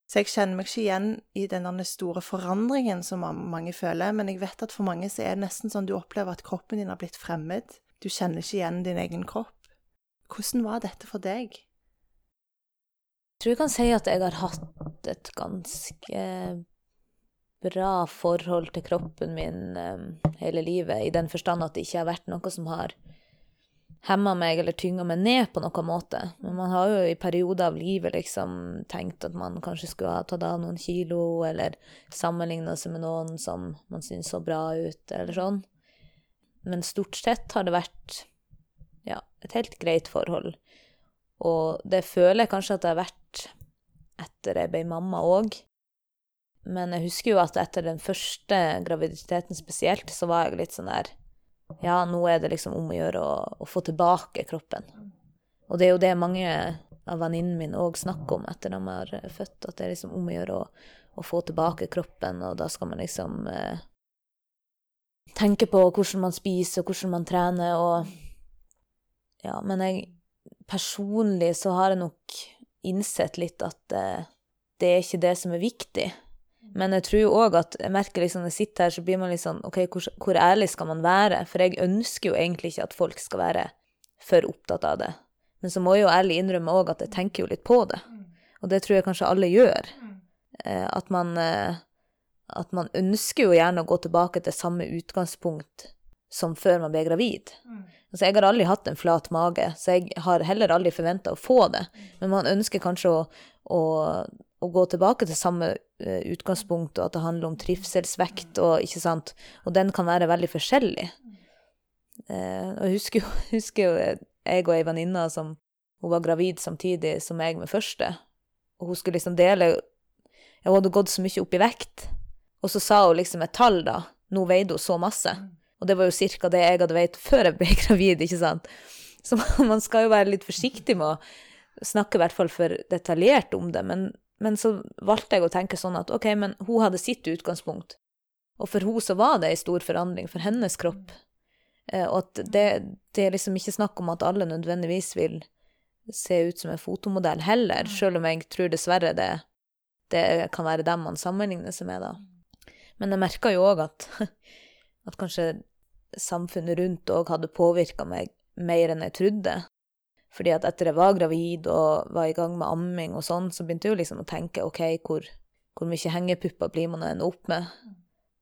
Så jeg kjenner meg ikke igjen i den store forandringen som mange føler, men jeg vet at for mange så er det nesten sånn du opplever at kroppen din har blitt fremmed. Du kjenner ikke igjen din egen kropp. Hvordan var dette for deg? Jeg tror jeg kan si at jeg har hatt et ganske bra forhold til kroppen min um, hele livet, i den forstand at det ikke har vært noe som har hemma meg eller tynga meg ned på noen måte. Men man har jo i perioder av livet liksom tenkt at man kanskje skulle ha tatt av noen kilo, eller sammenligna seg med noen som man syns så bra ut, eller sånn. Men stort sett har det vært ja, et helt greit forhold. Og det føler jeg kanskje at det har vært etter jeg ble mamma òg. Men jeg husker jo at etter den første graviditeten spesielt, så var jeg litt sånn der Ja, nå er det liksom om å gjøre å, å få tilbake kroppen. Og det er jo det mange av venninnene mine òg snakker om etter de har født, at det er liksom om å gjøre å, å få tilbake kroppen, og da skal man liksom eh, tenke på hvordan man spiser, og hvordan man trener, og Ja, men jeg personlig så har jeg nok innsett litt at eh, det er ikke det som er viktig. Men jeg tror òg at jeg merker liksom når jeg sitter her, så blir man litt sånn OK, hvor, hvor, ærlig skal man være? For jeg ønsker jo egentlig ikke at folk skal være for opptatt av det. Men så må jeg jo ærlig innrømme òg at jeg tenker jo litt på det. Og det tror jeg kanskje alle gjør. Eh, at man eh, at man ønsker jo gjerne å gå tilbake til samme utgangspunkt som før man ble gravid. Altså, jeg har aldri hatt en flat mage, så jeg har heller aldri forventa å få det. Men man ønsker kanskje å, å, å gå tilbake til samme uh, utgangspunkt, og at det handler om trivselsvekt, og, ikke sant? og den kan være veldig forskjellig. Uh, og jeg husker jo, husker jo jeg og ei venninne som hun var gravid samtidig som jeg med første, og hun skulle liksom dele Hun hadde gått så mye opp i vekt, og så sa hun liksom et tall, da. Nå veide hun så masse. Og det var jo cirka det jeg hadde veid før jeg ble gravid, ikke sant. Så man skal jo være litt forsiktig med å snakke i hvert fall for detaljert om det. Men, men så valgte jeg å tenke sånn at OK, men hun hadde sitt utgangspunkt. Og for hun så var det ei stor forandring for hennes kropp. Eh, og at det, det er liksom ikke snakk om at alle nødvendigvis vil se ut som en fotomodell heller, sjøl om jeg tror dessverre det, det kan være dem man sammenligner seg med, da. Men jeg merka jo òg at at kanskje samfunnet rundt òg hadde påvirka meg mer enn jeg trodde. Fordi at etter jeg var gravid og var i gang med amming og sånn, så begynte jeg jo liksom å tenke OK, hvor, hvor mye hengepupper blir man å opp med?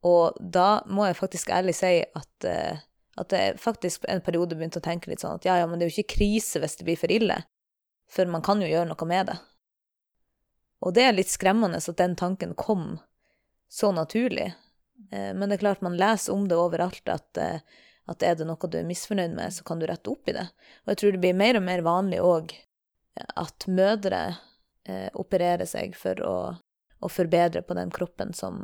Og da må jeg faktisk ærlig si at, uh, at jeg faktisk en periode begynte å tenke litt sånn at ja, ja, men det er jo ikke krise hvis det blir for ille. For man kan jo gjøre noe med det. Og det er litt skremmende at den tanken kom så naturlig. Eh, men det er klart man leser om det overalt at, eh, at er det noe du er misfornøyd med, så kan du rette opp i det. Og jeg tror det blir mer og mer vanlig òg eh, at mødre eh, opererer seg for å, å, forbedre på den kroppen som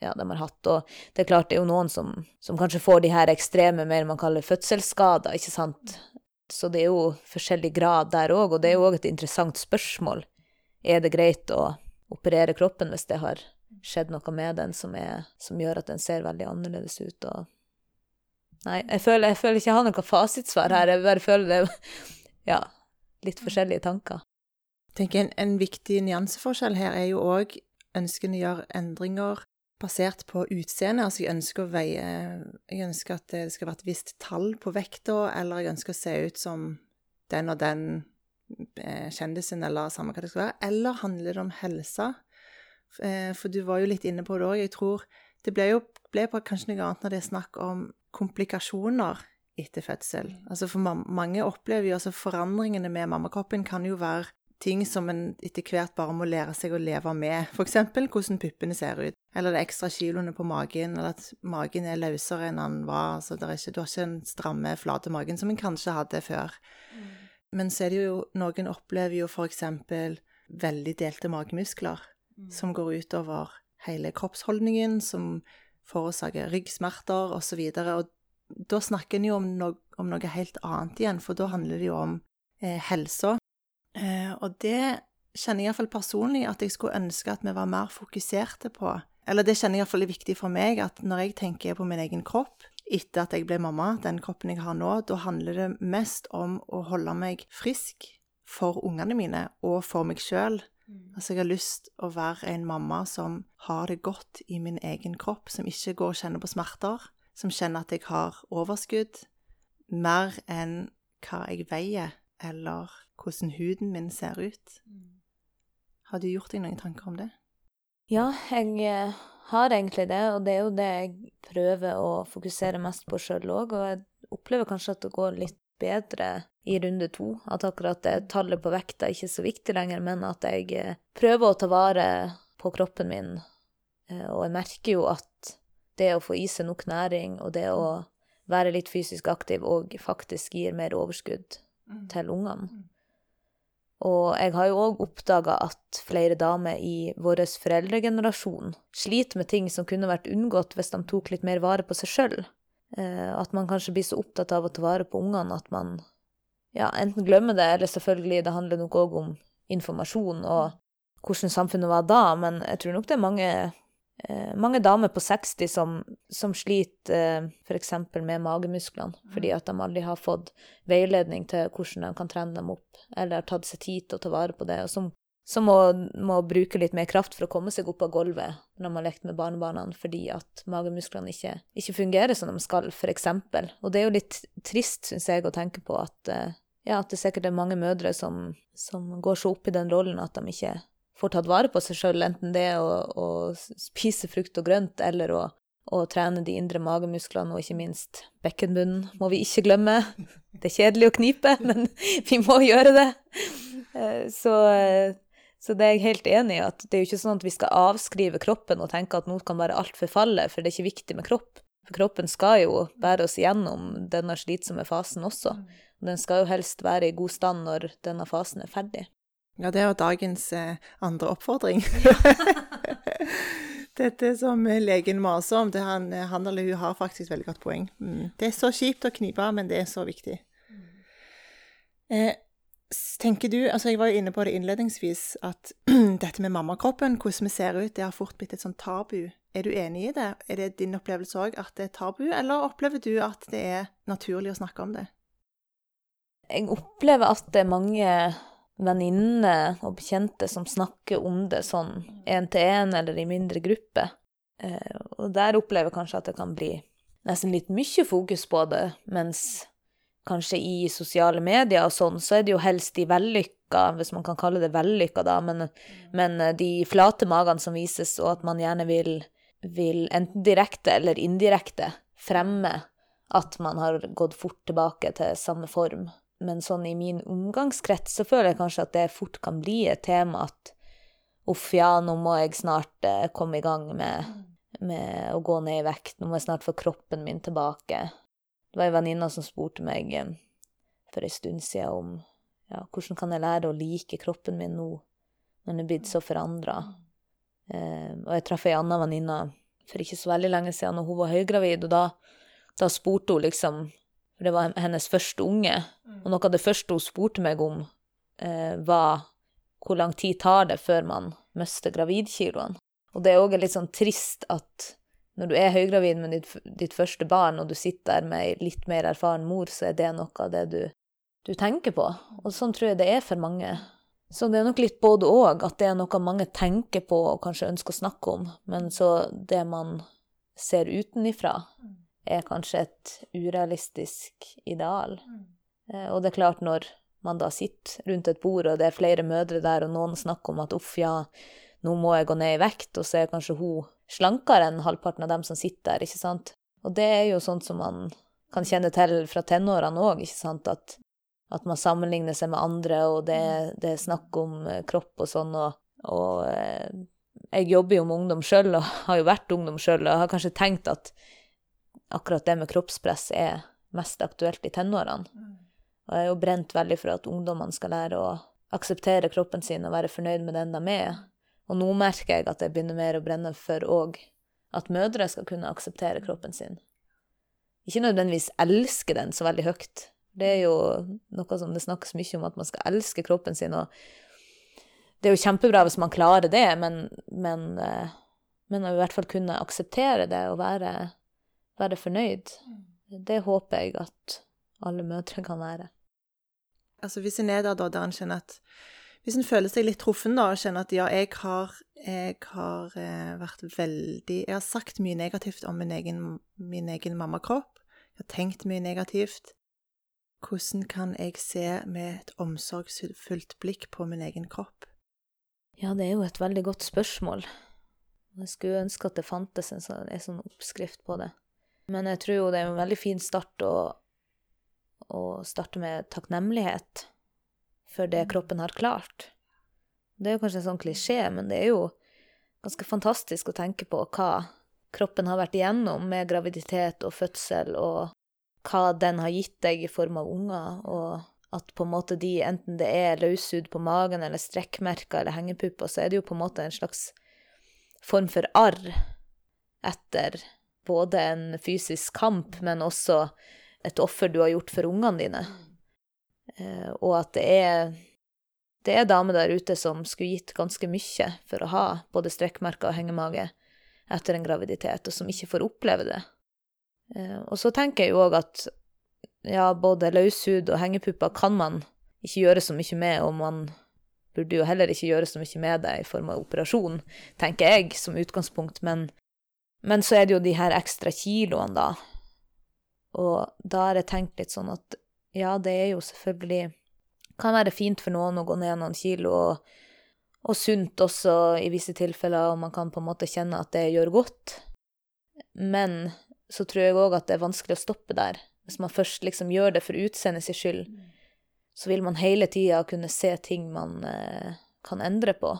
ja, de har hatt. Og det er klart det er jo noen som, som kanskje får de her ekstreme, mer man kaller fødselsskader, ikke sant. Så det er jo forskjellig grad der òg, og det er jo òg et interessant spørsmål. Er det greit å operere kroppen hvis det har skjedd noe med den som, er, som, gjør at den ser veldig annerledes ut. Og Nei, jeg føler, jeg føler ikke jeg har noe fasitsvar her. Jeg bare føler det Ja, litt forskjellige tanker. Jeg tenker en, en viktig nyanseforskjell her er jo òg ønsken å gjøre endringer basert på utseende. Altså jeg ønsker å veie Jeg ønsker at det skal være et visst tall på vekta, eller jeg ønsker å se ut som den og den eh, kjendisen, eller samme hva det skal være. Eller handler det om helse? Eh, for du var jo litt inne på det òg. Jeg tror det ble jo ble kanskje noe annet når det er snakk om komplikasjoner etter fødsel. Altså for mange opplever jo altså forandringene med mammakroppen kan jo være ting som en etter hvert bare må lære seg å leve med. Eksempel hvordan puppene ser ut, eller det ekstra kiloene på magen, eller at magen er løsere enn den var. Altså det er ikke, du har ikke den stramme, flate magen som en kanskje hadde før. Mm. Men så er det jo Noen opplever jo eksempel veldig delte magemuskler, mm. som går utover hele kroppsholdningen, som forårsaker ryggsmerter osv. Da snakker en jo om, no om, noe helt annet igjen, for da handler det jo om eh, helsa. Eh, og det kjenner jeg iallfall personlig at jeg skulle ønske at vi var mer fokuserte på. Eller det kjenner jeg iallfall er viktig for meg, at når jeg tenker på min egen kropp etter at jeg ble mamma, den kroppen jeg har nå, da handler det mest om å holde meg frisk for ungene mine og for meg sjøl. Mm. Altså, jeg har lyst å være en mamma som har det godt i min egen kropp, som ikke går og kjenner på smerter, som kjenner at jeg har overskudd, mer enn hva jeg veier, eller hvordan huden min ser ut. Mm. Har du gjort deg noen tanker om det? Ja, jeg eh, har egentlig det, og det er jo det jeg prøver å fokusere mest på sjøl òg. Og jeg opplever kanskje at det går litt bedre i runde to. At akkurat det tallet på vekta er ikke så viktig lenger, men at jeg eh, prøver å ta vare på kroppen min. Eh, og jeg merker jo at det å få i seg nok næring, og det å være litt fysisk aktiv, og faktisk gir mer overskudd mm. til ungene. Mm. Og jeg har jo òg oppdaga at flere damer i vår foreldregenerasjon sliter med ting som kunne vært unngått hvis de tok litt mer vare på seg sjøl. Eh, at man kanskje blir så opptatt av å ta vare på ungene at man ja, enten glemmer det, eller selvfølgelig, det handler nok òg om informasjon og hvordan samfunnet var da, men jeg tror nok det er mange eh, mange damer på 60 som, som sliter eh, f.eks. med magemusklene, mm. fordi at de aldri har fått veiledning til hvordan de kan trene dem opp, eller har tatt seg tid til å ta vare på det, og som, som må, må, bruke litt mer kraft for å komme seg opp av gulvet når man har lekt med barnebarna, fordi at magemusklene ikke, ikke fungerer som de skal, f.eks. Og det er jo litt trist, syns jeg, å tenke på at, eh, ja, at det sikkert er mange mødre som, som går så opp i den rollen at de ikke får tatt vare på seg sjøl, enten det å, å, spise frukt og grønt eller å, å, trene de indre magemusklene og ikke minst bekkenbunnen, må vi ikke glemme. Det er kjedelig å knipe, men vi må gjøre det. Eh, så, så det er jeg helt enig i, at det er jo ikke sånn at vi skal avskrive kroppen og tenke at nå kan bare alt forfalle, for det er ikke viktig med kropp. For kroppen skal jo bære oss gjennom denne slitsomme fasen også. Den skal jo helst være i god stand når denne fasen er ferdig. Ja, det er jo dagens eh, andre oppfordring. Dette som legen maser om, det han, han, eller hun har faktisk veldig godt poeng. Mm. Det er så kjipt å knipe, men det er så viktig. Eh, tenker du, altså Jeg var jo inne på det innledningsvis, at dette med mammakroppen, hvordan vi ser ut, det har fort blitt et sånt tabu. Er du enig i det? Er det din opplevelse òg at det er tabu, eller opplever du at det er naturlig å snakke om det? Jeg opplever at det er mange venninner og bekjente som snakker om det sånn én til én eller i mindre grupper. Eh, og der opplever jeg kanskje at det kan bli nesten litt mye fokus på det, mens kanskje i sosiale medier og sånn, så er det jo helst de vellykka, hvis man kan kalle det vellykka, da, men, men eh, de flate magene som vises, og at man gjerne vil, vil enten direkte eller indirekte fremme at man har gått fort tilbake til samme form. Men sånn i min omgangskrets så føler jeg kanskje at det fort kan bli et tema at uff, ja, nå må jeg snart eh, komme i gang med, med, å gå ned i vekt, nå må jeg snart få kroppen min tilbake. Det var ei venninne som spurte meg eh, for ei stund siden om ja, hvordan kan jeg lære å like kroppen min nå, når den er blitt så forandra. Eh, og jeg traff ei anna venninne for ikke så veldig lenge siden, og hun var høygravid, og da, da spurte hun liksom for det var hennes første unge. Mm. Og noe av det første hun spurte meg om, eh, var hvor lang tid tar det før man mister gravidkiloene. Og det er òg litt sånn trist at når du er høygravid med ditt, ditt, første barn, og du sitter der med ei litt mer erfaren mor, så er det noe av det du, du tenker på. Og sånn tror jeg det er for mange. Så det er nok litt både òg, at det er noe mange tenker på og kanskje ønsker å snakke om, men så det man ser utenifra, er kanskje et urealistisk ideal. Eh, og det er klart, når man da sitter rundt et bord, og det er flere mødre der, og noen snakker om at uff, ja, nå må jeg gå ned i vekt, og så er kanskje hun slankere enn halvparten av dem som sitter der, ikke sant? Og det er jo sånt som man kan kjenne til fra tenårene òg, ikke sant, at, at, man sammenligner seg med andre, og det, det er snakk om eh, kropp og sånn, og, og eh, jeg jobber jo med ungdom sjøl, og har jo vært ungdom sjøl, og har kanskje tenkt at akkurat det med kroppspress er mest aktuelt i tenårene. Og jeg er jo brent veldig for at ungdommene skal lære å akseptere kroppen sin og være fornøyd med den de er. Og nå merker jeg at jeg begynner mer å brenne for òg at mødre skal kunne akseptere kroppen sin. Ikke nødvendigvis elske den så veldig høyt. Det er jo noe som det snakkes mye om, at man skal elske kroppen sin. og Det er jo kjempebra hvis man klarer det, men, men, eh, men å i hvert fall kunne akseptere det og være, være fornøyd, det håper jeg at alle mødre kan være. Altså hvis en er der da, der en kjenner at Hvis en føler seg litt truffen da, og kjenner at ja, jeg har, jeg har eh, vært veldig Jeg har sagt mye negativt om min egen, min egen mammakropp. Jeg har tenkt mye negativt. Hvordan kan jeg se med et omsorgsfullt blikk på min egen kropp? Ja, det er jo et veldig godt spørsmål. Jeg skulle ønske at det fantes en sånn, en sånn oppskrift på det. Men jeg tror jo det er en veldig fin start å å starte med takknemlighet for det mm. kroppen har klart. Det er jo kanskje en sånn klisjé, men det er jo ganske fantastisk å tenke på hva kroppen har vært igjennom med graviditet og fødsel, og hva den har gitt deg i form av unger, og at på en måte de, enten det er løshud på magen eller strekkmerker eller hengepupper, så er det jo på en måte en slags form for arr etter både en fysisk kamp, men også et offer du har gjort for ungene dine. Eh, og at det er, det er damer der ute som skulle gitt ganske mye for å ha både strekkmerker og hengemage etter en graviditet, og som ikke får oppleve det. Eh, og så tenker jeg jo òg at ja, både løshud og hengepupper kan man ikke gjøre så mye med, og man burde jo heller ikke gjøre så mye med det i form av operasjon, tenker jeg, som utgangspunkt, men, men så er det jo de her ekstra kiloene, da, og da har jeg tenkt litt sånn at ja, det er jo selvfølgelig Kan være fint for noen å gå ned noen kilo, og, og sunt også i visse tilfeller, og man kan på en måte kjenne at det gjør godt. Men så tror jeg òg at det er vanskelig å stoppe der. Hvis man først liksom gjør det for utseendet sin skyld, så vil man hele tida kunne se ting man eh, kan endre på.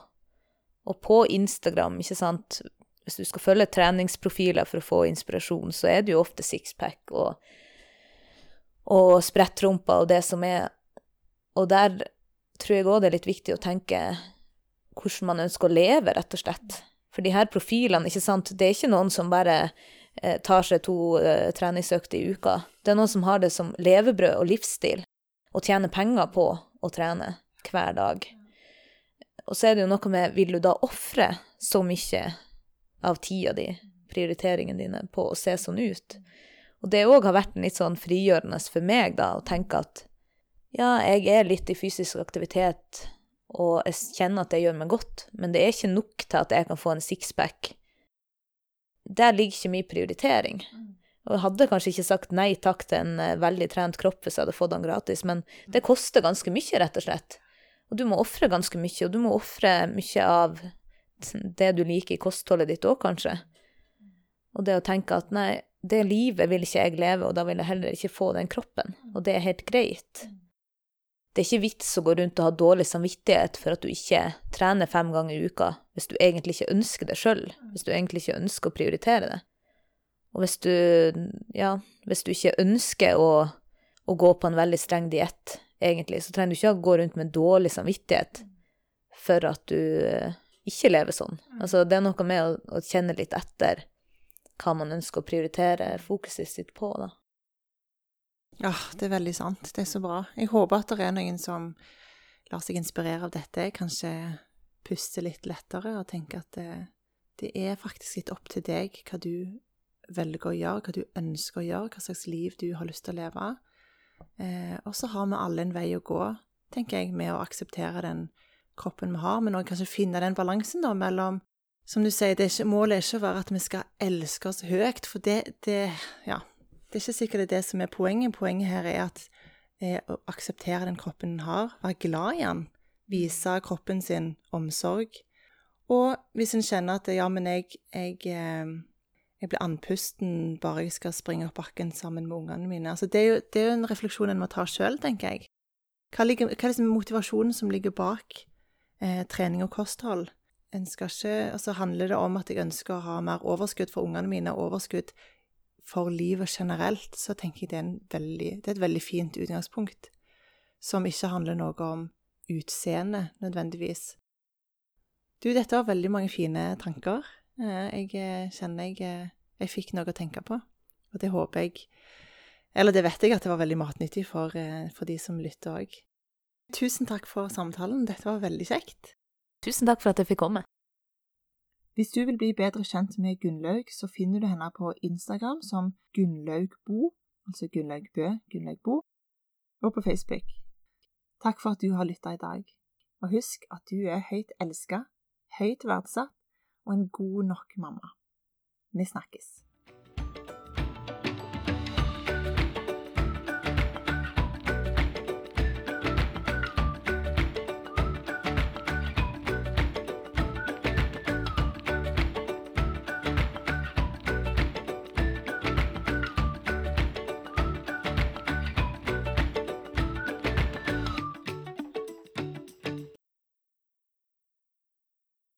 Og på Instagram, ikke sant, hvis du skal følge treningsprofiler for å få inspirasjon, så er det jo ofte sixpack og, og sprettrumper og det som er Og der tror jeg òg det er litt viktig å tenke hvordan man ønsker å leve, rett og slett. For de her profilene, ikke sant, det er ikke noen som bare eh, tar seg to eh, treningsøkter i uka. Det er noen som har det som levebrød og livsstil, og tjener penger på å trene hver dag. Og så er det jo noe med Vil du da ofre så mye av tida di, prioriteringene dine, på å se sånn ut. Og det òg har vært litt sånn frigjørende for meg, da, å tenke at ja, jeg er litt i fysisk aktivitet, og jeg kjenner at det gjør meg godt, men det er ikke nok til at jeg kan få en sixpack. Der ligger ikke min prioritering. Og jeg hadde kanskje ikke sagt nei takk til en eh, veldig trent kropp hvis jeg hadde fått den gratis, men det koster ganske mye, rett og slett. Og du må ofre ganske mye, og du må ofre mye av det du liker i kostholdet ditt òg, kanskje. Og det å tenke at nei, det livet vil ikke jeg leve, og da vil jeg heller ikke få den kroppen. Og det er helt greit. Det er ikke vits å gå rundt og ha dårlig samvittighet for at du ikke trener fem ganger i uka, hvis du egentlig ikke ønsker det sjøl, hvis du egentlig ikke ønsker å prioritere det. Og hvis du, ja, hvis du ikke ønsker å, å gå på en veldig streng diett, egentlig, så trenger du ikke å gå rundt med dårlig samvittighet for at du ikke lever sånn. Mm. Altså, det er noe med å, å, kjenne litt etter hva man ønsker å prioritere fokuset sitt på, da. Ja, det er veldig sant. Det er så bra. Jeg håper at det er noen som lar seg inspirere av dette. Kanskje puste litt lettere og tenke at det, det er faktisk litt opp til deg hva du velger å gjøre, hva du ønsker å gjøre, hva slags liv du har lyst til å leve. Eh, og så har vi alle en vei å gå, tenker jeg, med å akseptere den kroppen vi har, men òg kanskje finne den balansen da mellom Som du sier, er ikke, målet er ikke å være at vi skal elske oss høyt, for det, det Ja. Det er ikke sikkert det er det som er poenget. Poenget her er at eh, å akseptere den kroppen en har, være glad i den, vise kroppen sin omsorg. Og hvis en kjenner at ja, men jeg, jeg, eh, jeg blir andpusten bare jeg skal springe opp bakken sammen med ungene mine. Altså, det, er jo, det er jo en refleksjon en må ta sjøl, tenker jeg. Hva, ligger, hva er liksom motivasjonen som ligger bak eh, trening og kosthold? En ikke, altså Handler det om at jeg ønsker å ha mer overskudd for ungene mine, overskudd for livet generelt, så tenker jeg det er, veldig, det er et veldig fint utgangspunkt. Som ikke handler noe om utseende, nødvendigvis. Du, dette var veldig mange fine tanker. Eh, jeg eh, kjenner jeg, eh, jeg fikk noe å tenke på, og det håper jeg Eller det vet jeg at det var veldig matnyttig for, for de som lytter òg. Tusen takk for samtalen. Dette var veldig kjekt. Tusen takk for at jeg fikk komme. Hvis du vil bli bedre kjent med Gunnlaug, så finner du henne på Instagram som Gunnlaugbo, altså Gunnlaug Bø, Gunnlaug Bo, og på Facebook. Takk for at du har lytta i dag, og husk at du er høyt elska, høyt verdsatt og en god nok mamma. Vi snakkes.